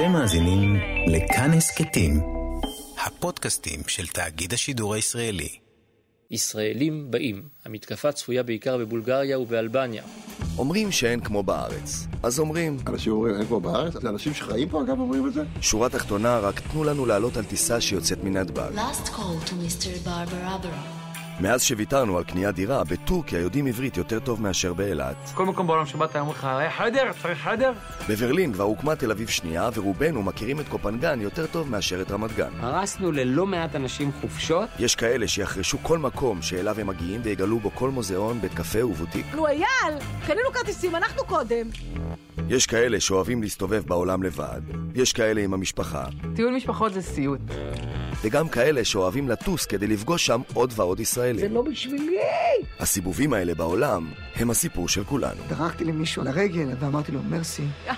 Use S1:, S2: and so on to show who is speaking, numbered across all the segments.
S1: אתם מאזינים לכאן הסכתים, הפודקאסטים של תאגיד השידור הישראלי.
S2: ישראלים באים. המתקפה צפויה בעיקר בבולגריה ובאלבניה.
S3: אומרים שאין כמו בארץ, אז אומרים...
S4: אנשים אומרים אין כמו בארץ? זה אנשים שחיים פה אגב אומרים את זה?
S3: שורה תחתונה, רק תנו לנו לעלות על טיסה שיוצאת מנתב"ג.
S5: Last call to Mr. Barbara
S3: מאז שוויתרנו על קניית דירה, בטורקיה יודעים עברית יותר טוב מאשר באילת.
S6: כל מקום בעולם שבאת אומרים לך, היה חדר? צריך חדר?
S3: בברלין כבר הוקמה תל אביב שנייה, ורובנו מכירים את קופנגן יותר טוב מאשר את רמת גן.
S7: הרסנו ללא מעט אנשים חופשות.
S3: יש כאלה שיחרשו כל מקום שאליו הם מגיעים ויגלו בו כל מוזיאון, בית קפה ובוטיק.
S8: נו אייל, קנינו כרטיסים, אנחנו קודם.
S3: יש כאלה שאוהבים להסתובב בעולם לבד, יש כאלה עם המשפחה,
S9: טיול משפחות זה סיוט.
S3: וגם כאלה שאוהבים לטוס כדי לפגוש שם עוד ועוד ישראלים.
S8: זה לא בשבילי!
S3: הסיבובים האלה בעולם הם הסיפור של כולנו.
S10: דרכתי למישהו על הרגל ואמרתי לו מרסי.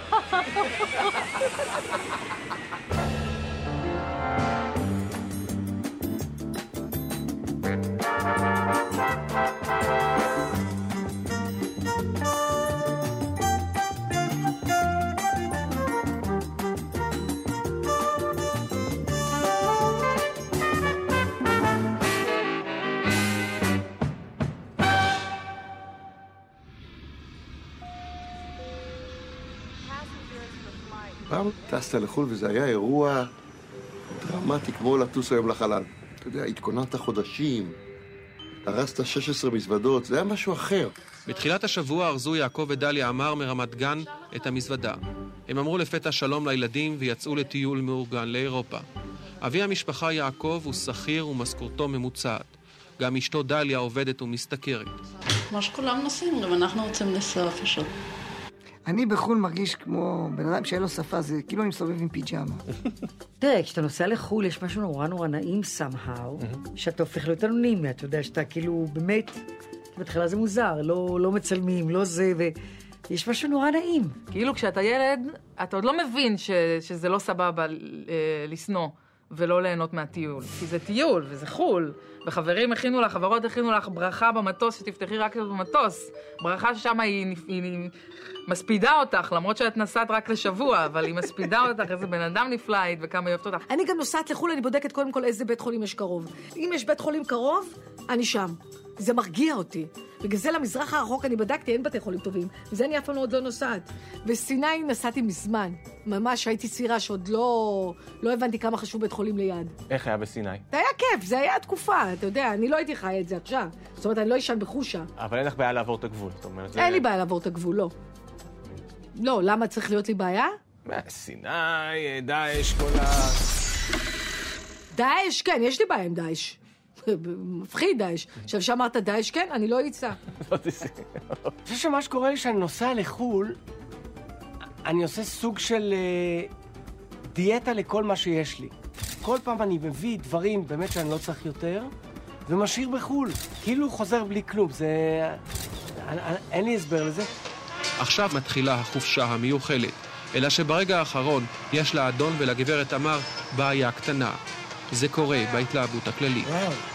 S4: טסת לחו"ל וזה היה אירוע דרמטי כמו לטוס היום לחלל. אתה יודע, התכוננת חודשים, הרסת 16 מזוודות, זה היה משהו אחר.
S11: בתחילת השבוע ארזו יעקב ודליה עמר מרמת גן את המזוודה. הם אמרו לפתע שלום לילדים ויצאו לטיול מאורגן לאירופה. אבי המשפחה יעקב הוא שכיר ומשכורתו ממוצעת. גם אשתו דליה עובדת ומשתכרת.
S12: מה שכולם נוסעים, גם אנחנו רוצים לנסוע פשוט.
S10: אני בחו"ל מרגיש כמו בן אדם שאין לו שפה, זה כאילו אני מסתובב עם פיג'מה.
S13: תראה, כשאתה נוסע לחו"ל יש משהו נורא נורא נעים somehow, שאתה הופך להיות אנונימי, אתה יודע שאתה כאילו באמת, בהתחלה זה מוזר, לא, לא מצלמים, לא זה, ויש משהו נורא נעים.
S9: כאילו כשאתה ילד, אתה עוד לא מבין ש, שזה לא סבבה אה, לשנוא. ולא ליהנות מהטיול. כי זה טיול, וזה חו"ל, וחברים הכינו לך, חברות הכינו לך ברכה במטוס, שתפתחי רק במטוס. ברכה ששם היא, היא, היא מספידה אותך, למרות שאת נסעת רק לשבוע, אבל היא מספידה אותך, איזה בן אדם נפלא היית וכמה היא אוהבת אותך.
S8: אני גם נוסעת לחו"ל, אני בודקת קודם כל איזה בית חולים יש קרוב. אם יש בית חולים קרוב, אני שם. זה מרגיע אותי. בגלל זה למזרח הרחוק אני בדקתי, אין בתי חולים טובים. וזה אני אף פעם עוד לא נוסעת. בסיני נסעתי מזמן. ממש הייתי צעירה שעוד לא, לא הבנתי כמה חשוב בית חולים ליד.
S14: איך היה בסיני?
S8: זה היה כיף, זה היה תקופה, אתה יודע, אני לא הייתי חיה את זה עכשיו. זאת אומרת, אני לא אשן בחושה.
S14: אבל אין לך בעיה לעבור את הגבול, זאת אומרת...
S8: אין לי בעיה לעבור את הגבול, לא. לא, למה צריך להיות לי בעיה?
S14: סיני, דאעש, כל ה...
S8: דאעש, כן, יש לי בעיה עם דאעש. מפחיד דאעש. עכשיו שאמרת דאעש, כן, אני לא אצא.
S7: אני חושב שמה שקורה לי כשאני נוסע לחו"ל, אני עושה סוג של אה, דיאטה לכל מה שיש לי. כל פעם אני מביא דברים באמת שאני לא צריך יותר, ומשאיר בחו"ל. כאילו חוזר בלי כלום, זה... אין לי הסבר לזה.
S11: עכשיו מתחילה החופשה המיוחלת, אלא שברגע האחרון יש לאדון ולגברת תמר בעיה קטנה. זה קורה בהתלהבות הכללית.
S12: אה,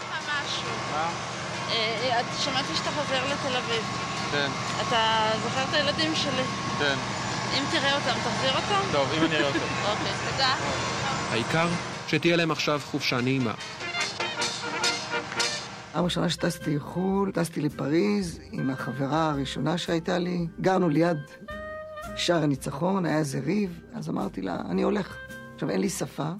S12: שמעתי שאתה חוזר לתל אביב.
S14: כן.
S12: אתה זוכר את הילדים שלי?
S14: כן.
S12: אם תראה אותם, תחזיר אותם?
S14: טוב, אם אני אראה אותם.
S12: אוקיי, תודה.
S11: העיקר שתהיה להם עכשיו חופשה נעימה.
S10: פעם ראשונה שטסתי לחו"ל, טסתי לפריז עם החברה הראשונה שהייתה לי. גרנו ליד שער הניצחון, היה איזה ריב, אז אמרתי לה, אני הולך. עכשיו, אין לי שפה,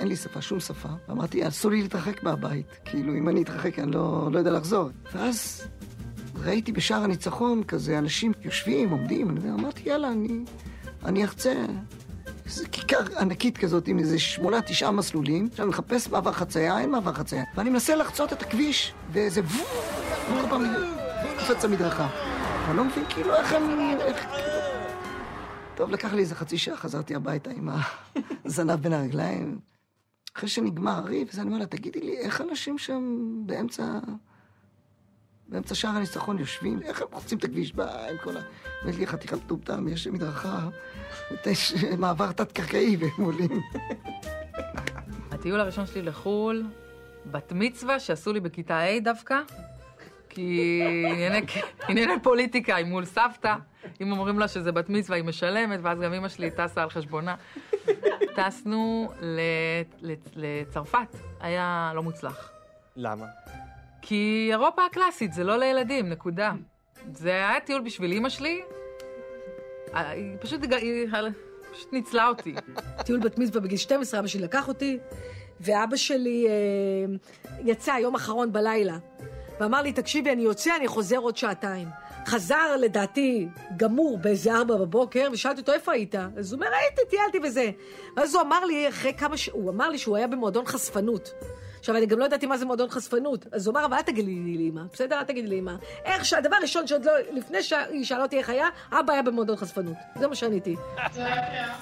S10: אין לי שפה, שום שפה. ואמרתי, אסור לי להתרחק מהבית. כאילו, אם אני אתרחק, אני לא, לא יודע לחזור. ואז ראיתי בשער הניצחון כזה אנשים יושבים, עומדים, אני אמרתי, יאללה, אני, אני אחצה. איזה כיכר ענקית כזאת עם איזה שמונה, תשעה מסלולים. עכשיו אני מחפש מעבר חצייה, אין מעבר חצייה. ואני מנסה לחצות את הכביש, ואיזה וו, כל פעם קופץ המדרכה. אני לא מבין כאילו איך הם... טוב, לקח לי איזה חצי שעה, חזרתי הביתה עם הזנב בין הרגליים. אחרי שנגמר הריב, אז אני אומר לה, תגידי לי, איך אנשים שם באמצע... באמצע שער הניצחון יושבים, איך הם חוצים את הכביש עם כל ה... אומרת לי, חתיכת טומטם, יש מדרכה, יש מעבר תת-קרקעי והם עולים.
S9: הטיול הראשון שלי לחו"ל, בת מצווה שעשו לי בכיתה ה' דווקא, כי ענייני פוליטיקה היא מול סבתא, אם אומרים לה שזה בת מצווה היא משלמת, ואז גם אמא שלי טסה על חשבונה. טסנו ל, ל, לצרפת, היה לא מוצלח.
S14: למה?
S9: כי אירופה הקלאסית זה לא לילדים, נקודה. זה היה טיול בשביל אימא שלי, אה, היא פשוט, היא פשוט ניצלה אותי.
S8: טיול בת מצווה בגיל 12, אבא שלי לקח אותי, ואבא שלי אה, יצא יום אחרון בלילה, ואמר לי, תקשיבי, אני יוצא, אני חוזר עוד שעתיים. חזר, לדעתי, גמור באיזה ארבע בבוקר, ושאלתי אותו, איפה היית? אז הוא אומר, הייתי, טיילתי וזה. ואז הוא אמר לי, אחרי כמה ש... הוא אמר לי שהוא היה במועדון חשפנות. עכשיו, אני גם לא ידעתי מה זה מועדון חשפנות. אז הוא אמר, אבל אל תגידי לי לאמא, בסדר? אל תגידי לאמא. איך שהדבר הראשון שעוד לא, לפני שהיא שאלה אותי איך היה, אבא היה במועדון חשפנות. זה מה שעניתי.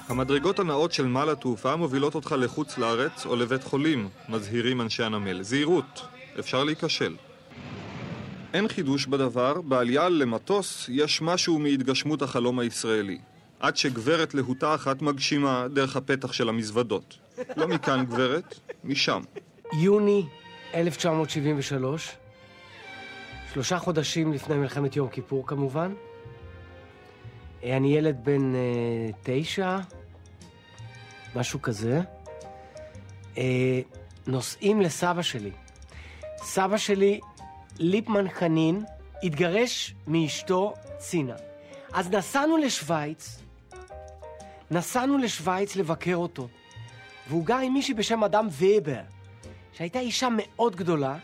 S15: המדרגות הנאות של מעל התעופה מובילות אותך לחוץ לארץ או לבית חולים, מזהירים אנשי הנמל. זהירות, אפשר להיכשל. אין חידוש בדבר, בעלייה למטוס יש משהו מהתגשמות החלום הישראלי. עד שגברת להוטה אחת מגשימה דרך הפתח של המזוודות. לא מכאן גברת, משם.
S7: יוני 1973, שלושה חודשים לפני מלחמת יום כיפור כמובן. אה, אני ילד בן אה, תשע, משהו כזה. אה, נוסעים לסבא שלי. סבא שלי, ליפמן חנין, התגרש מאשתו צינה. אז נסענו לשוויץ, נסענו לשוויץ לבקר אותו, והוא גר עם מישהי בשם אדם ובר. שהייתה אישה מאוד גדולה,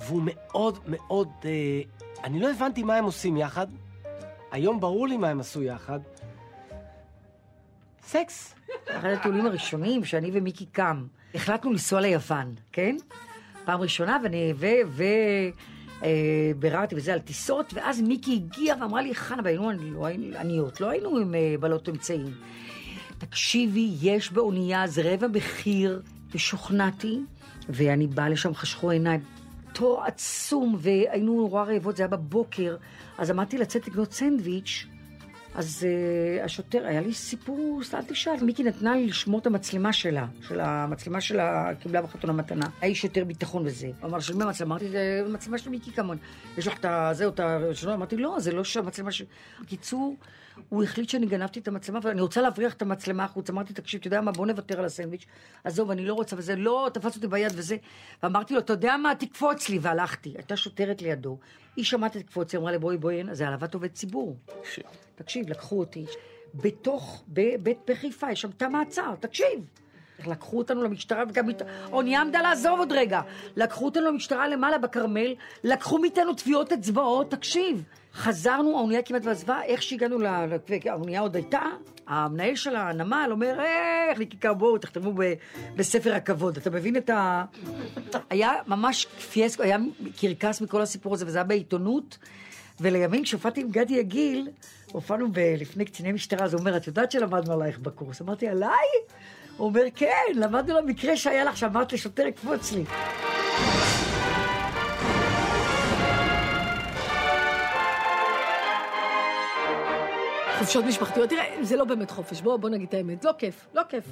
S7: והוא מאוד מאוד... אה, אני לא הבנתי מה הם עושים יחד, היום ברור לי מה הם עשו יחד. סקס.
S13: אחד הטיולים הראשונים שאני ומיקי קם, החלטנו לנסוע ליוון, כן? פעם ראשונה, ואני... ו... ו... אה, ביררתי וזה על טיסות, ואז מיקי הגיע ואמרה לי, חנה, והיינו לא עניות, לא היינו עם אה, בעלות אמצעים. תקשיבי, יש באונייה, זה רבע מחיר, ושוכנעתי, ואני באה לשם, חשכו עיניי, תור עצום, והיינו נורא רעבות, זה היה בבוקר, אז אמרתי לצאת לקנות סנדוויץ', אז uh, השוטר, היה לי סיפור, אל תשאל, מיקי נתנה לי לשמור את המצלמה שלה, של המצלמה שלה קיבלה בחתונה מתנה. איש יותר ביטחון וזה. הוא אמר, של מי המצלמה? אמרתי, זה מצלמה של מיקי כמון. יש לך את זה או את ה... אמרתי, לא, זה לא שהמצלמה של... בקיצור, הוא החליט שאני גנבתי את המצלמה, ואני רוצה להבריח את המצלמה החוץ. אמרתי, תקשיב, אתה יודע מה, בוא נוותר על הסנדוויץ'. עזוב, אני לא רוצה וזה, לא, תפס אותי ביד וזה. ואמרתי לו, אתה יודע מה, תקפוץ לי, והלכתי. הייתה שוטרת לידו. היא שמעת את קפוץ, היא אמרה לי, בואי, בואי, זה העלבת עובד ציבור. תקשיב, לקחו אותי. בתוך, בבית בחיפה, יש שם תא מעצר, תקשיב. לקחו אותנו למשטרה, וגם האונייה עמדה לעזוב עוד רגע. לקחו אותנו למשטרה למעלה בכרמל, לקחו מאיתנו טביעות אצבעות, תקשיב. חזרנו, האונייה כמעט ועזבה, איך שהגענו. האונייה עוד הייתה, המנהל של הנמל אומר, איך, ניקיקה, בואו, תכתבו ב... בספר הכבוד. אתה מבין את ה... היה ממש פייסקו, היה קרקס מכל הסיפור הזה, וזה היה בעיתונות. ולימים, כשהופעתי עם גדי יגיל, הופענו. לפני קציני משטרה, אז הוא אומר, את יודעת שלמדנו עלייך בקורס? אמרתי, עליי? הוא אומר, כן, למדנו למקרה שהיה לך, שאמרת לשוטר לקפוץ לי.
S8: חופשות משפחתיות, תראה, זה לא באמת חופש, בוא, בוא נגיד את האמת, לא כיף, לא כיף.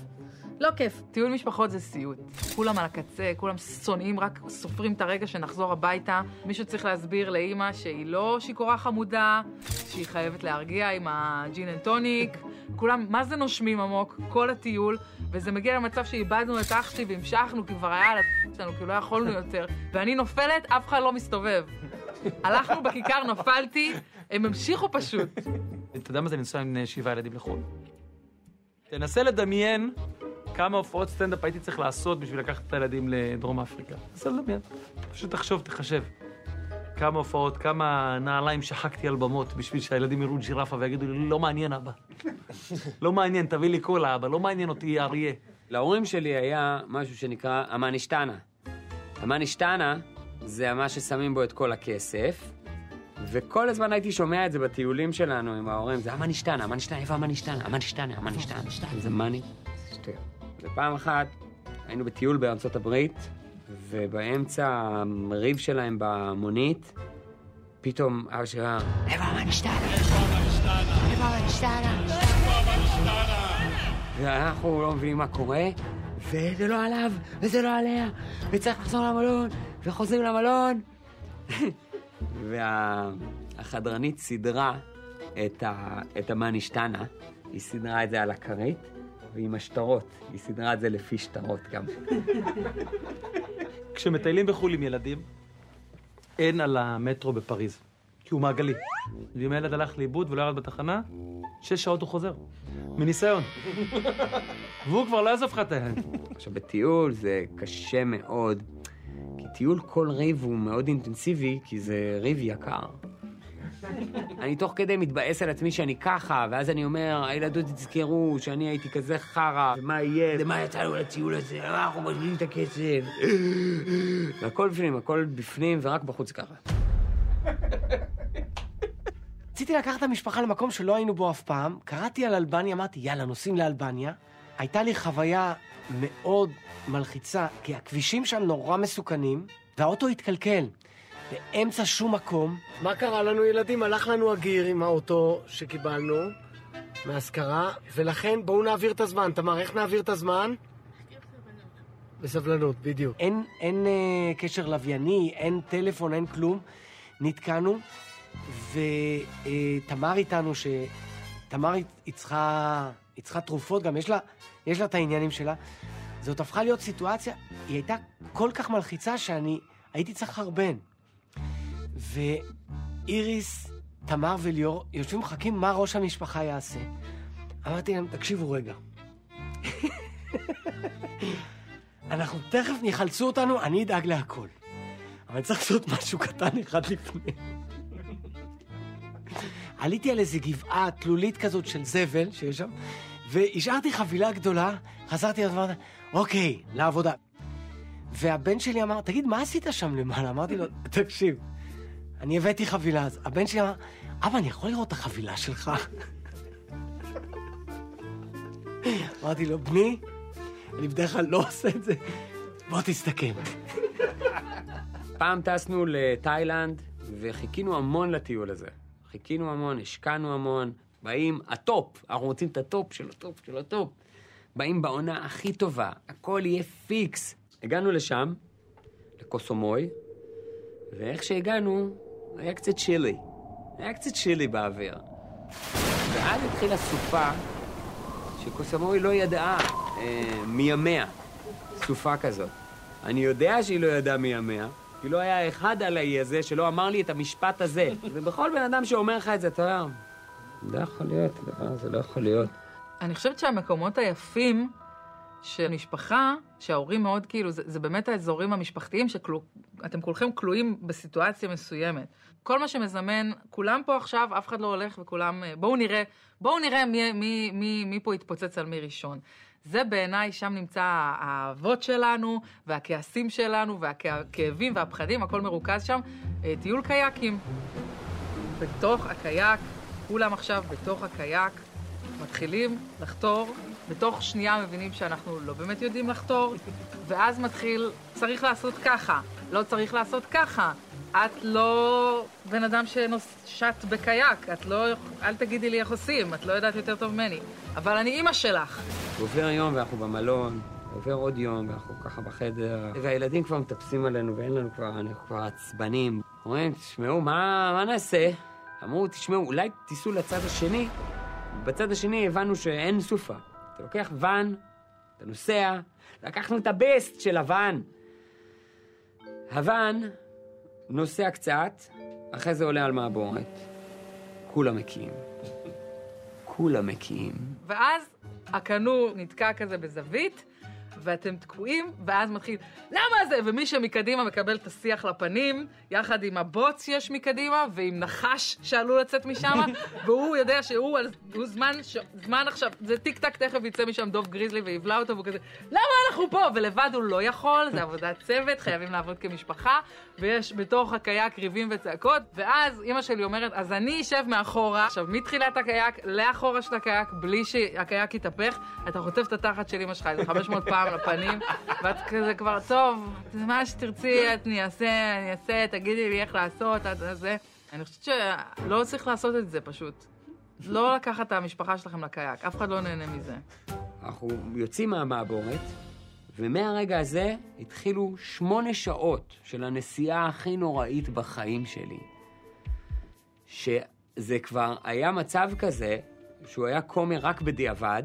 S8: לא כיף.
S9: טיול משפחות זה סיוט. כולם על הקצה, כולם שונאים, רק סופרים את הרגע שנחזור הביתה. מישהו צריך להסביר לאימא שהיא לא שיכורה חמודה, שהיא חייבת להרגיע עם ה gin and tonic. כולם, מה זה נושמים עמוק? כל הטיול. וזה מגיע למצב שאיבדנו את אח שלי והמשכנו, כי כבר היה על שלנו, כי לא יכולנו יותר. ואני נופלת, אף אחד לא מסתובב. הלכנו בכיכר, נפלתי, הם המשיכו פשוט.
S6: אתה יודע מה זה לנסוע עם שבעה ילדים לחו"ל? תנסה לדמיין כמה הופעות סטנדאפ הייתי צריך לעשות בשביל לקחת את הילדים לדרום אפריקה. תנסה לדמיין. פשוט תחשוב, תחשב. כמה הופעות, כמה נעליים שחקתי על במות בשביל שהילדים יראו ג'ירפה ויגידו לי, לא מעניין אבא. לא מעניין, תביא לי קולה אבא, לא מעניין אותי אריה.
S16: להורים שלי היה משהו שנקרא המאנישטנה. המאנישטנה זה מה ששמים בו את כל הכסף, וכל הזמן הייתי שומע את זה בטיולים שלנו עם ההורים, זה המאנישטנה, המאנישטנה, איפה המאנישטנה? המאנישטנה, המאנישטנה. זה מאני. ופעם אחת היינו בטיול בארצות הברית, ובאמצע הריב שלהם במונית, פתאום אבא שלי אמר, איפה המאנישטנה? איפה המאנישטנה? ואנחנו לא מבינים מה קורה, וזה לא עליו, וזה לא עליה, וצריך לחזור למלון, וחוזרים למלון. והחדרנית סידרה את, ה, את המאנישטנה, היא סידרה את זה על הכרית, ועם השטרות, היא סידרה את זה לפי שטרות גם.
S6: כשמטיילים בחו"ל עם ילדים, אין על המטרו בפריז, כי הוא מעגלי. ואם הילד הלך לאיבוד ולא ירד בתחנה, שש שעות הוא חוזר. מניסיון. והוא כבר לא יעזוב לך את היד.
S16: עכשיו, בטיול זה קשה מאוד, כי טיול כל ריב הוא מאוד אינטנסיבי, כי זה ריב יקר. אני תוך כדי מתבאס על עצמי שאני ככה, ואז אני אומר, הילדות תזכרו שאני הייתי כזה חרא, ומה יהיה, ומה יצאנו לטיול הזה, למה אנחנו משמיעים את הכסף. והכל בפנים, הכל בפנים, ורק בחוץ ככה.
S7: רציתי לקחת את המשפחה למקום שלא היינו בו אף פעם, קראתי על אלבניה, אמרתי, יאללה, נוסעים לאלבניה. הייתה לי חוויה מאוד מלחיצה, כי הכבישים שם נורא מסוכנים, והאוטו התקלקל. באמצע שום מקום. מה קרה לנו, ילדים? הלך לנו הגיר עם האוטו שקיבלנו מהשכרה, ולכן בואו נעביר את הזמן. תמר, איך נעביר את הזמן? בסבלנות, בדיוק. אין, אין אה, קשר לווייני, אין טלפון, אין כלום. נתקענו, ותמר איתנו, שתמר היא צריכה, היא צריכה תרופות, גם יש לה, יש לה את העניינים שלה. זאת הפכה להיות סיטואציה, היא הייתה כל כך מלחיצה שאני הייתי צריך חרבן. ואיריס, תמר וליאור יושבים מחכים מה ראש המשפחה יעשה. אמרתי להם, תקשיבו רגע. אנחנו תכף יחלצו אותנו, אני אדאג להכל. אבל צריך לעשות משהו קטן אחד לפני. עליתי על איזה גבעה תלולית כזאת של זבל שיש שם, והשארתי חבילה גדולה, חזרתי לדבר, אוקיי, לעבודה. והבן שלי אמר, תגיד, מה עשית שם למעלה? אמרתי לו, תקשיב, אני הבאתי חבילה אז. הבן שלי אמר, אבא, אני יכול לראות את החבילה שלך? אמרתי לו, בני, אני בדרך כלל לא עושה את זה, בוא תסתכל.
S16: פעם טסנו לתאילנד, וחיכינו המון לטיול הזה. חיכינו המון, השקענו המון, באים הטופ, אנחנו רוצים את הטופ של הטופ של הטופ. באים בעונה הכי טובה, הכל יהיה פיקס. הגענו לשם, לקוסמוי, ואיך שהגענו, היה קצת צ'ילי. היה קצת צ'ילי באוויר. ואז התחילה סופה שקוסומוי לא ידעה אה, מימיה. סופה כזאת. אני יודע שהיא לא ידעה מימיה, כי לא היה אחד על האי הזה שלא אמר לי את המשפט הזה. ובכל בן אדם שאומר לך את זה, אתה אומר, לא יכול להיות, הדבר הזה לא יכול להיות.
S9: אני חושבת שהמקומות היפים של משפחה, שההורים מאוד כאילו, זה, זה באמת האזורים המשפחתיים שאתם כולכם כלואים בסיטואציה מסוימת. כל מה שמזמן, כולם פה עכשיו, אף אחד לא הולך וכולם, אה, בואו נראה, בואו נראה מי, מי, מי, מי פה יתפוצץ על מי ראשון. זה בעיניי, שם נמצא האהבות שלנו, והכעסים שלנו, והכאבים והפחדים, הכל מרוכז שם. אה, טיול קייקים. בתוך הקייק, כולם עכשיו בתוך הקייק, מתחילים לחתור, בתוך שנייה מבינים שאנחנו לא באמת יודעים לחתור, ואז מתחיל, צריך לעשות ככה, לא צריך לעשות ככה. את לא בן אדם ששט בקייק, את לא, אל תגידי לי איך עושים, את לא יודעת יותר טוב ממני. אבל אני אימא שלך.
S16: עובר יום ואנחנו במלון, עובר עוד יום ואנחנו ככה בחדר, והילדים כבר מטפסים עלינו ואין לנו כבר, אנחנו כבר עצבנים. אומרים, תשמעו, מה, מה נעשה? אמרו, תשמעו, אולי תיסעו לצד השני. בצד השני הבנו שאין סופה. אתה לוקח ואן, אתה נוסע, לקחנו את הבסט של הוואן. הוואן נוסע קצת, אחרי זה עולה על מעבורת. כולם מקיאים. כולם מקיאים.
S9: ואז הקנו נתקע כזה בזווית, ואתם תקועים, ואז מתחיל, למה זה? ומי שמקדימה מקבל את השיח לפנים, יחד עם הבוץ שיש מקדימה, ועם נחש שעלול לצאת משם, והוא יודע שהוא על, הוא זמן, ש, זמן עכשיו, זה טיק טק, תכף יצא משם דוב גריזלי ויבלע אותו, והוא כזה, למה אנחנו פה? ולבד הוא לא יכול, זה עבודת צוות, חייבים לעבוד כמשפחה, ויש בתוך הקייק ריבים וצעקות, ואז אימא שלי אומרת, אז אני אשב מאחורה, עכשיו מתחילת הקייק לאחורה של הקייק, בלי שהקייק יתהפך, אתה חוטף את התחת של אימא שלך איזה 500 פעם לפנים, ואת כזה כבר, טוב, מה שתרצי, אני אעשה, אני אעשה, תגידי לי איך לעשות, את זה. אני חושבת שלא צריך לעשות את זה פשוט. לא לקחת את המשפחה שלכם לקייק, אף אחד לא נהנה מזה.
S16: אנחנו יוצאים מהמעבורת, ומהרגע הזה התחילו שמונה שעות של הנסיעה הכי נוראית בחיים שלי. שזה כבר היה מצב כזה, שהוא היה כומר רק בדיעבד,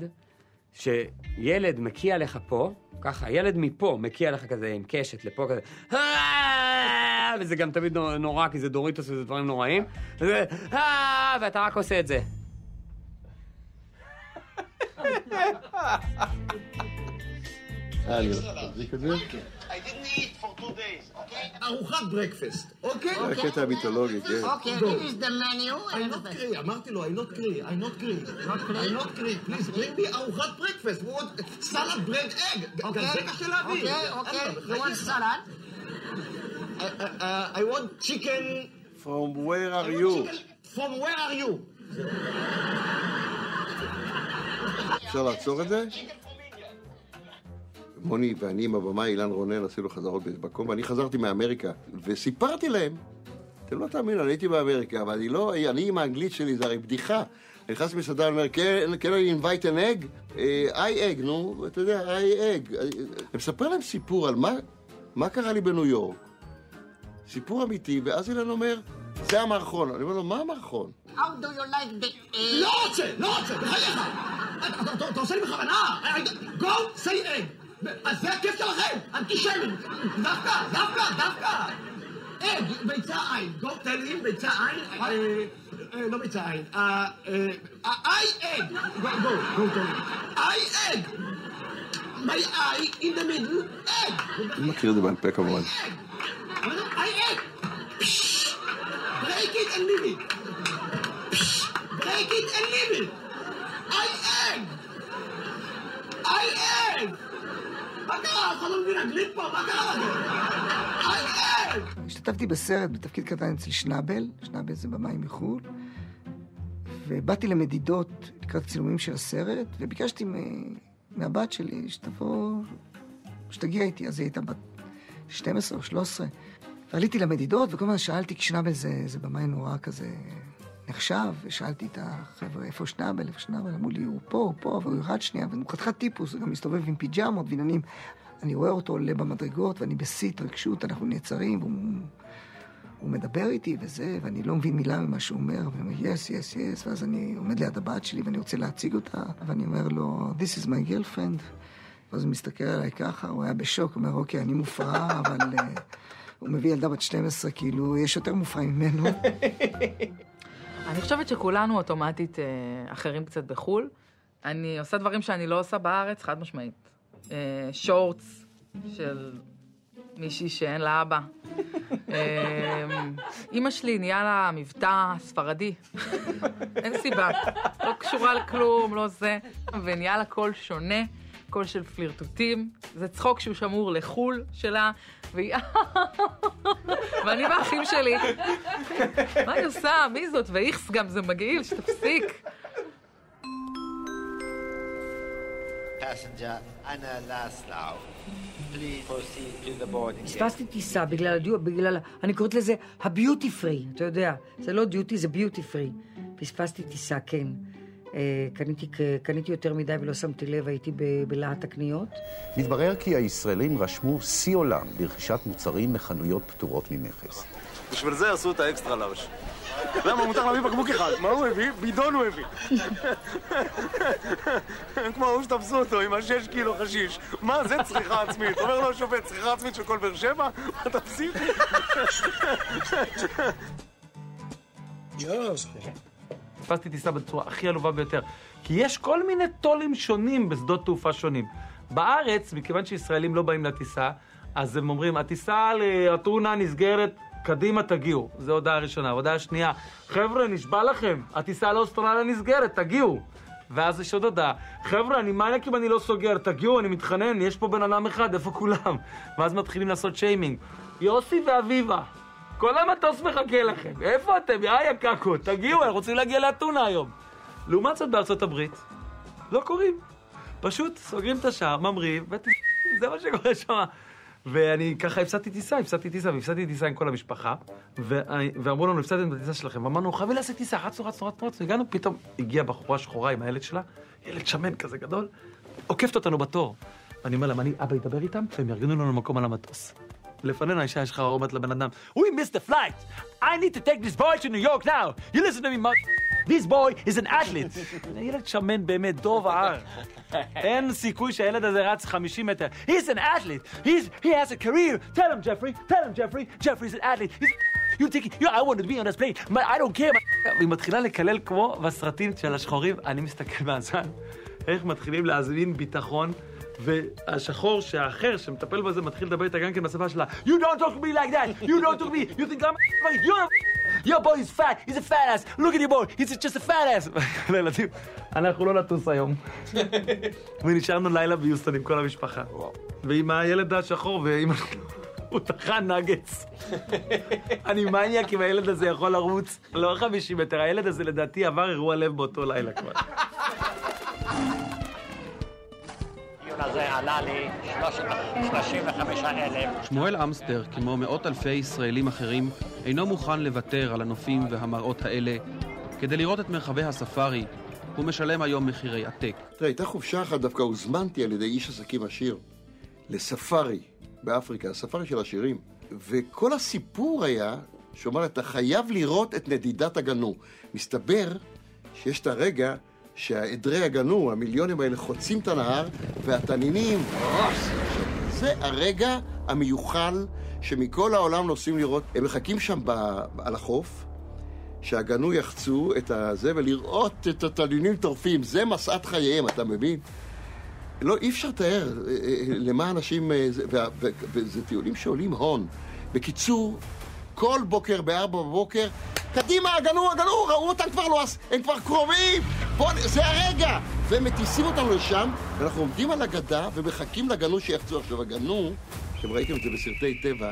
S16: שילד מקיע לך פה, ככה, ילד מפה מקיע לך כזה עם קשת לפה כזה, "אה!" וזה גם תמיד נור- נורא, כי זה דוריטוס וזה דברים נוראים, וזה, "אה!" ואתה רק עושה את זה.
S4: אה, את זה?
S17: ארוחת ברקפסט, אוקיי?
S4: זה הקטע המיתולוגי, כן.
S17: Okay, this is the menu. I not agree, אמרתי לו, I not agree, I not agree. I not agree, please bring me ארוחת ברקפסט. סלד ברד אג. גם זה קשה להביא.
S18: אוקיי, אוקיי. You want salad?
S17: I want chicken...
S4: From where are you?
S17: From where are you?
S4: אפשר לעצור את זה? מוני ואני עם הבמאי אילן רונן עשינו חזרות באיזה מקום, ואני חזרתי מאמריקה, וסיפרתי להם, אתם לא תאמינו, אני הייתי באמריקה, אבל אני לא, אני עם האנגלית שלי, זה הרי בדיחה. אני נכנס למסעדה, אני אומר, "Can- can I invite an egg? אה, I egg, נו, אתה יודע, I egg. אני מספר להם סיפור על מה, מה קרה לי בניו יורק. סיפור אמיתי, ואז אילן אומר, זה המערכון. אני אומר לו, מה המערכון?
S18: How do you like the...
S17: לא רוצה, לא רוצה, בחייך. אתה עושה לי בכוונה. Go, say egg. אז זה הכיף שלכם, אנטישמים. דווקא, דווקא, דווקא. אג, ביצה עין. Go tell him, ביצה עין. אה, אה, לא ביצה עין. אה, אה, I egg. Go, go, go tell him. I egg. My eye in the middle, egg.
S4: אני מכיר את זה בעל פה כמובן.
S17: I egg. Break it and leave it. Break it and leave it. I egg. I egg. מה קרה? אף לא מבין אנגלית פה? מה קרה לכם?
S10: השתתפתי בסרט בתפקיד קטן אצל שנאבל, שנאבל זה במאי מחו"ל, ובאתי למדידות לקראת צילומים של הסרט, וביקשתי מהבת שלי שתבוא, שתגיע איתי, אז היא הייתה בת 12 או 13. ועליתי למדידות, וכל הזמן שאלתי, כי שנאבל זה, זה במאי נורא כזה נחשב, ושאלתי את החבר'ה, איפה שנאבל, איפה שנאבל? אמרו לי, הוא פה, הוא פה, והוא ירד שנייה, והוא חתיכת טיפוס, הוא גם מסתובב עם פיג'מות ועניינים. אני רואה אותו עולה במדרגות, ואני בשיא התרגשות, אנחנו נעצרים, והוא הוא מדבר איתי וזה, ואני לא מבין מילה ממה שהוא אומר, ואני אומר, יס, יס, יס, ואז אני עומד ליד הבת שלי ואני רוצה להציג אותה, ואני אומר לו, This is my girlfriend. ואז הוא מסתכל עליי ככה, הוא היה בשוק, הוא אומר, אוקיי, אני מופרע, אבל uh, הוא מביא ילדה בת 12, כאילו, יש יותר מופרעים ממנו.
S9: אני חושבת שכולנו אוטומטית אה, אחרים קצת בחו"ל. אני עושה דברים שאני לא עושה בארץ, חד משמעית. אה, שורטס של מישהי שאין לה אבא. אה, אימא שלי נהיה לה מבטא ספרדי. אין סיבה. לא קשורה לכלום, לא זה. ונהיה לה קול שונה, קול של פלירטוטים. זה צחוק שהוא שמור לחו"ל שלה, והיא... ואני והאחים שלי, מה היא עושה? מי זאת? ואיכס גם, זה מגעיל, שתפסיק.
S13: פספסתי טיסה בגלל הדיו, בגלל, ה- אני קוראת לזה הביוטי פרי, אתה יודע, זה לא דיוטי, זה ביוטי פרי. פספסתי טיסה, כן. אה, קניתי, קניתי יותר מדי ולא שמתי לב, הייתי בלהט הקניות.
S19: מתברר כי הישראלים רשמו שיא עולם ברכישת מוצרים מחנויות פטורות ממכס.
S14: בשביל זה עשו את האקסטרה לארג'. למה מותר להביא בקבוק אחד? מה הוא הביא? בידון הוא הביא. כמו ההוא שתפסו אותו עם השש קילו חשיש. מה זה צריכה עצמית? אומר לו השופט, צריכה עצמית של כל באר שבע? מה אתה פסיכי?
S6: תפסתי טיסה בצורה הכי עלובה ביותר. כי יש כל מיני טולים שונים בשדות תעופה שונים. בארץ, מכיוון שישראלים לא באים לטיסה, אז הם אומרים, הטיסה לאתונה נסגרת, קדימה תגיעו. זו הודעה ראשונה. הודעה שנייה, חבר'ה, נשבע לכם, הטיסה לאוסטרליה נסגרת, תגיעו. ואז יש עוד הודעה, חבר'ה, אני מניאק אם אני לא סוגר, תגיעו, אני מתחנן, יש פה בן אדם אחד, איפה כולם? ואז מתחילים לעשות שיימינג. יוסי ואביבה, כל המטוס מחכה לכם, איפה אתם? יא יא קקו, תגיעו, אנחנו רוצים להגיע לאתונה היום. לעומת זאת בארצות הברית, לא קוראים. פשוט סוגרים את השער, ממריאים. זה מה שקורה שם. ואני ככה הפסדתי טיסה, הפסדתי טיסה, והפסדתי טיסה עם כל המשפחה, ואמרו לנו, הפסדתם את הטיסה שלכם, ואמרנו, חייבים לעשות טיסה, רצנו, רצנו, רצנו, רצנו, הגענו, פתאום הגיעה בחורה שחורה עם הילד שלה, ילד שמן כזה גדול, עוקפת אותנו בתור. ואני אומר להם, אני, אבא ידבר איתם, והם יארגנו לנו מקום על המטוס. לפנינו האישה יש לך אומרת לבן אדם, We missed the flight! I need to take this boy to New York now! You listen to me, mother... This boy is an athlete! ילד שמן באמת, דוב הער. אין סיכוי שהילד הזה רץ 50 מטר. He's an athlete! He's, he has a career! Tell him, Jeffrey! Tell him, Jeffrey! Jeffrey's an athlete! He's... You think, you, I want to be on this plane, but I don't care. והיא מתחילה לקלל כמו בסרטים של השחורים, אני מסתכל מהזמן, איך מתחילים להזמין ביטחון, והשחור שהאחר שמטפל בזה מתחיל לדבר איתה גם כן בשפה שלה. You don't talk to me like that! You don't talk to me! You think I'm a You're a Your boy is fat! He's a fat ass! Look at your boy! He's just a fat ass! לילדים, אנחנו לא נטוס היום. ונשארנו לילה ביוסטון עם כל המשפחה. ועם הילד השחור ועם... הוא טחן נגץ. אני מניאק אם הילד הזה יכול לרוץ לא 50 מטר, הילד הזה לדעתי עבר אירוע לב באותו לילה כבר.
S20: הדיון הזה עלה לי 35,000.
S11: שמואל אמסטר, כמו מאות אלפי ישראלים אחרים, אינו מוכן לוותר על הנופים והמראות האלה. כדי לראות את מרחבי הספארי, הוא משלם היום מחירי עתק.
S4: תראה, הייתה חופשה אחת, דווקא הוזמנתי על ידי איש עסקים עשיר לספארי באפריקה, הספארי של עשירים. וכל הסיפור היה, שהוא אמר, אתה חייב לראות את נדידת הגנו. מסתבר שיש את הרגע שהעדרי הגנו, המיליונים האלה, חוצים את הנהר, והתנינים, זה הרגע המיוחל שמכל העולם נוסעים לראות. הם מחכים שם ב, על החוף, שהגנו יחצו את הזה, ולראות את התנינים טורפים. זה משאת חייהם, אתה מבין? לא, אי אפשר לתאר אה, אה, למה אנשים... אה, וה- ו- וזה טיולים שעולים הון. בקיצור, כל בוקר בארבע בבוקר, קדימה, הגנו, הגנו, ראו אותם כבר לא, הם כבר קרובים! בוא, נ- זה הרגע! והם מטיסים אותנו לשם, ואנחנו עומדים על הגדה ומחכים לגנו שיחצו. עכשיו, הגנו, אתם ראיתם את זה בסרטי טבע,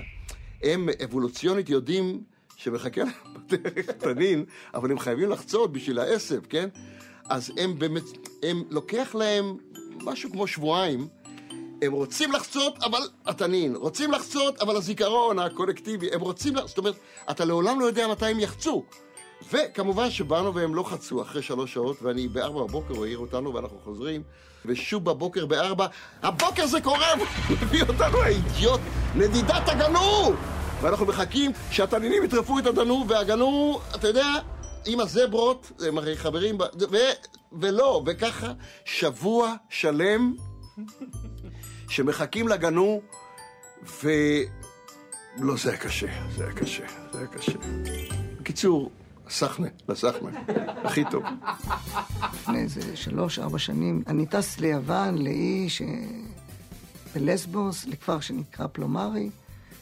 S4: הם אבולוציונית יודעים שמחכה להם בדרך תנין, אבל הם חייבים לחצות בשביל העשב, כן? אז הם באמת, הם לוקח להם משהו כמו שבועיים, הם רוצים לחצות, אבל התנין, רוצים לחצות, אבל הזיכרון הקולקטיבי, הם רוצים, זאת אומרת, אתה לעולם לא יודע מתי הם יחצו. וכמובן שבאנו והם לא חצו אחרי שלוש שעות, ואני בארבע בבוקר, הוא העיר אותנו ואנחנו חוזרים, ושוב בבוקר בארבע, הבוקר זה קורה, מביא אותנו האידיוט, נדידת הגנו! ואנחנו מחכים שהתנינים יטרפו את הגנו, והגנו, אתה יודע, עם הזברות, הם הרי חברים. ו... ולא, וככה שבוע שלם שמחכים לגנו, ו... לא, זה היה קשה, זה היה קשה, זה היה קשה. בקיצור, סחנה, לסחנה, הכי טוב.
S10: לפני איזה שלוש, ארבע שנים, אני טס ליוון, לאי ש... בלסבוס, לכפר שנקרא פלומרי,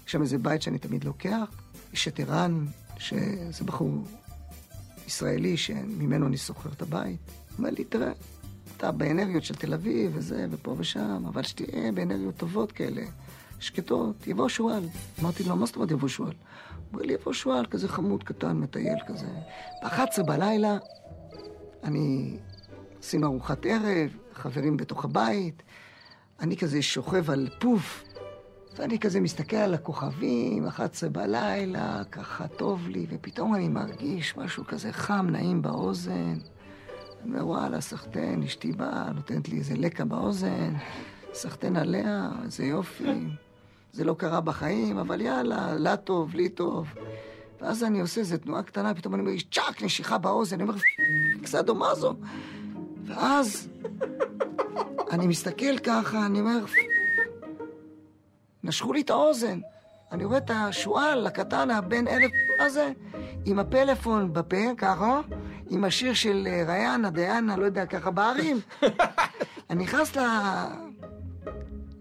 S10: יש שם איזה בית שאני תמיד לוקח. יש את ערן, שזה בחור ישראלי שממנו אני שוכר את הבית. הוא אומר לי, תראה, אתה באנרגיות של תל אביב וזה, ופה ושם, אבל שתהיה באנרגיות טובות כאלה, שקטות, יבוא שועל. אמרתי לו, מה זאת אומרת יבוא שועל? אומר לי, יבוא שועל, כזה חמוד, קטן, מטייל כזה. ב-11 בלילה, אני... עשינו ארוחת ערב, חברים בתוך הבית, אני כזה שוכב על פוף, ואני כזה מסתכל על הכוכבים, 11 בלילה, ככה טוב לי, ופתאום אני מרגיש משהו כזה חם, נעים באוזן. אני אומר, וואלה, סחטיין, אשתי באה, נותנת לי איזה לקה באוזן, סחטיין עליה, איזה יופי. זה לא קרה בחיים, אבל יאללה, לה טוב, לי טוב. ואז אני עושה איזו תנועה קטנה, פתאום אני מרגיש צ'אק, נשיכה באוזן, אני אומר, סאדו מאזו. ואז אני מסתכל ככה, אני אומר, נשכו לי את האוזן. אני רואה את השועל הקטן, הבן אלף הזה, עם הפלאפון בפה, ככה, עם השיר של אה, ריאנה, דיאנה, לא יודע, ככה בערים. אני נכנס ל...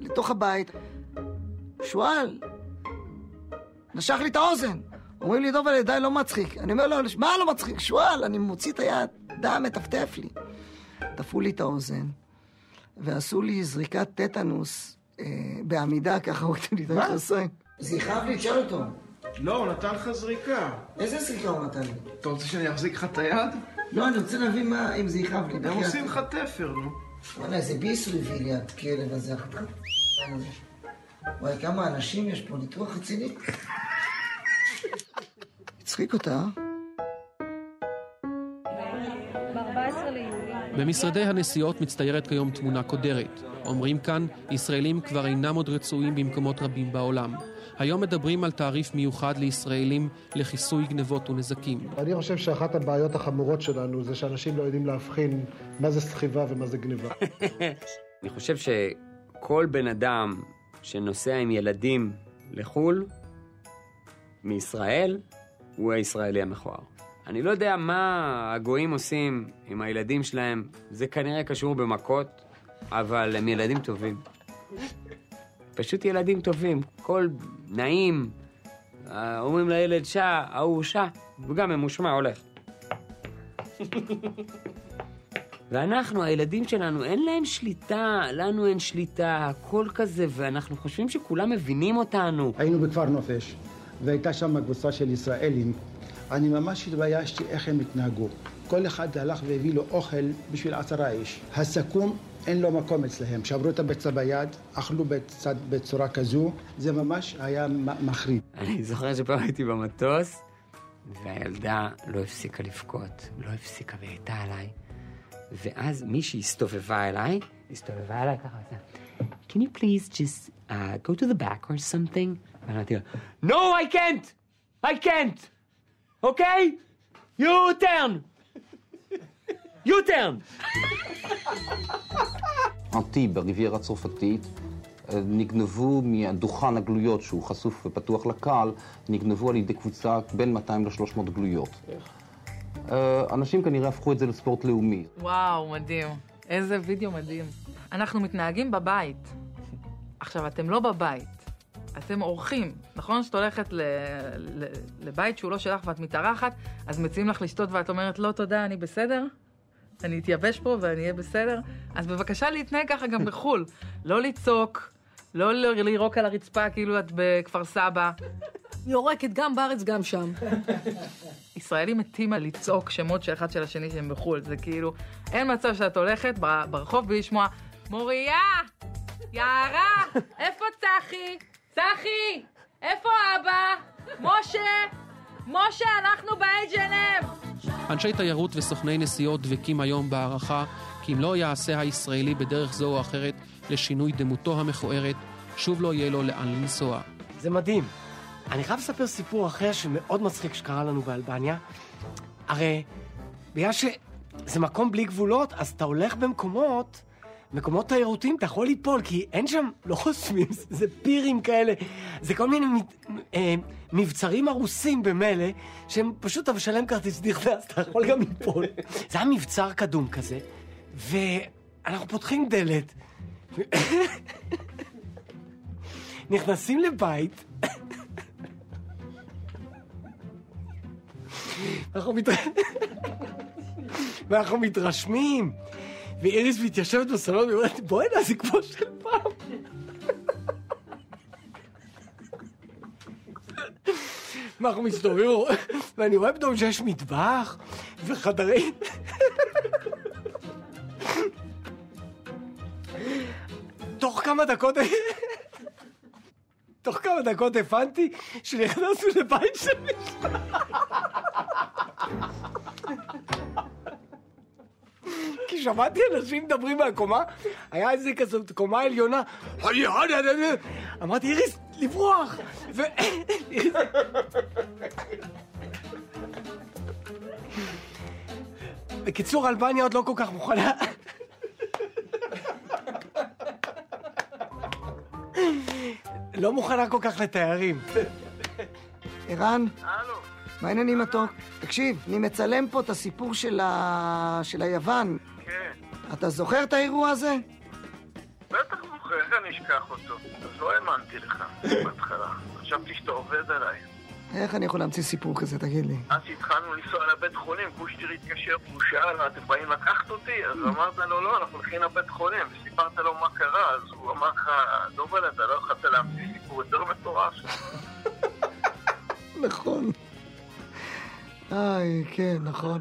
S10: לתוך הבית, שועל, נשך לי את האוזן. אומרים לי, דובל, די, לא מצחיק. אני אומר לו, מה לא מצחיק? שועל, אני מוציא את היד, דם מטפטף לי. תפרו לי את האוזן, ועשו לי זריקת טטנוס אה, בעמידה, ככה הורידו לי את המכנסיים. זה יכאב לי, תשאל אותו.
S14: לא, הוא נתן לך זריקה.
S10: איזה זריקה הוא נתן לי?
S14: אתה רוצה שאני אחזיק לך את היד?
S10: לא, אני רוצה להבין מה, אם זה יכאב לי.
S14: הם. עושים לך תפר, נו.
S10: וואלה, איזה ביס הוא הביא לי, הכלב הזה. וואי, כמה אנשים יש פה, ניתוח רציני. הצחיק אותה, אה?
S21: ב-14 ליולי.
S11: במשרדי הנסיעות מצטיירת כיום תמונה קודרת. אומרים כאן, ישראלים כבר אינם עוד רצויים במקומות רבים בעולם. היום מדברים על תעריף מיוחד לישראלים לכיסוי גנבות ונזקים.
S21: אני חושב שאחת הבעיות החמורות שלנו זה שאנשים לא יודעים להבחין מה זה סחיבה ומה זה גניבה.
S16: אני חושב שכל בן אדם שנוסע עם ילדים לחו"ל, מישראל, הוא הישראלי המכוער. אני לא יודע מה הגויים עושים עם הילדים שלהם, זה כנראה קשור במכות, אבל הם ילדים טובים. פשוט ילדים טובים, קול נעים, אה, אומרים לילד שע, ההוא שע, וגם ממושמע הולך. ואנחנו, הילדים שלנו, אין להם שליטה, לנו אין שליטה, הכל כזה, ואנחנו חושבים שכולם מבינים אותנו.
S22: היינו בכפר נופש, והייתה שם קבוצה של ישראלים. אני ממש התביישתי איך הם התנהגו. כל אחד הלך והביא לו אוכל בשביל עשרה איש. הסכו"ם, אין לו מקום אצלהם. שברו את הביצה ביד, אכלו בצד, בצורה כזו, זה ממש היה מחריד.
S16: אני זוכר שפעם הייתי במטוס, והילדה לא הפסיקה לבכות, לא הפסיקה והיא הייתה עליי. ואז מישהי הסתובבה אליי, הסתובבה אליי ככה, can you please just uh, go to the back or something? ואמרתי לה, no, I can't! I can't! אוקיי? You turn! Turn!
S19: אנטי בריביירה הצרפתית נגנבו מדוכן הגלויות שהוא חשוף ופתוח לקהל, נגנבו על ידי קבוצה בין 200 ל-300 גלויות. אה, אנשים כנראה הפכו את זה לספורט לאומי.
S9: וואו, מדהים. איזה וידאו מדהים. אנחנו מתנהגים בבית. עכשיו, אתם לא בבית, אתם אורחים. נכון שאת הולכת ל... ל... לבית שהוא לא שלך ואת מתארחת, אז מציעים לך לשתות ואת אומרת, לא תודה, אני בסדר? אני אתייבש פה ואני אהיה בסדר? אז בבקשה להתנהג ככה גם בחו"ל. לא לצעוק, לא לירוק על הרצפה כאילו את בכפר סבא.
S8: יורקת גם בארץ, גם שם.
S9: ישראלים מתים על לצעוק שמות של אחד של השני שהם בחו"ל. זה כאילו, אין מצב שאת הולכת ברחוב בלי לשמוע, מוריה! יערה! איפה צחי? צחי! איפה אבא? משה! משה, אנחנו ב-H&M!
S11: אנשי תיירות וסוכני נסיעות דבקים היום בהערכה כי אם לא יעשה הישראלי בדרך זו או אחרת לשינוי דמותו המכוערת, שוב לא יהיה לו לאן לנסוע.
S7: זה מדהים. אני חייב לספר סיפור אחר שמאוד מצחיק שקרה לנו באלבניה. הרי בגלל שזה מקום בלי גבולות, אז אתה הולך במקומות, מקומות תיירותיים, אתה יכול ליפול, כי אין שם, לא חוסמים, זה פירים כאלה, זה כל מיני אה, מבצרים הרוסים במילא, שהם פשוט, אתה משלם כרטיס נכנס, אתה יכול גם ליפול. זה היה מבצר קדום כזה, ואנחנו פותחים דלת, נכנסים לבית. ואנחנו מתרשמים, ואיריס מתיישבת בסלון ואומרת, בוא'נה, זה כמו של פעם. ואנחנו מסתובבים, ואני רואה פתאום שיש מטבח וחדרים. תוך כמה דקות... תוך כמה דקות הבנתי שנכנסנו לבית של מישהו. כי שמעתי אנשים מדברים מהקומה, היה איזה כזאת קומה עליונה, אמרתי, איריס, לברוח! בקיצור, אלבניה עוד לא כל כך מוכנה. לא מוכנה כל כך לתיירים.
S10: ערן? מה העניינים מתוק? תקשיב, אני מצלם פה את הסיפור של, ה... של היוון. אתה זוכר את האירוע הזה?
S14: בטח זוכר, איך אני אשכח אותו? אז לא האמנתי לך בהתחלה. חשבתי שאתה עובד עליי.
S10: איך אני יכול להמציא סיפור כזה, תגיד לי?
S14: אז שהתחלנו לנסוע לבית חולים, קושטיר התקשר והוא שאל, אתם באים לקחת אותי? אז אמרת לו, לא, אנחנו הולכים לבית חולים, וסיפרת לו מה קרה, אז הוא אמר לך, דובל, אתה לא יכולת להמציא סיפור יותר מטורף.
S10: נכון. איי, כן, נכון.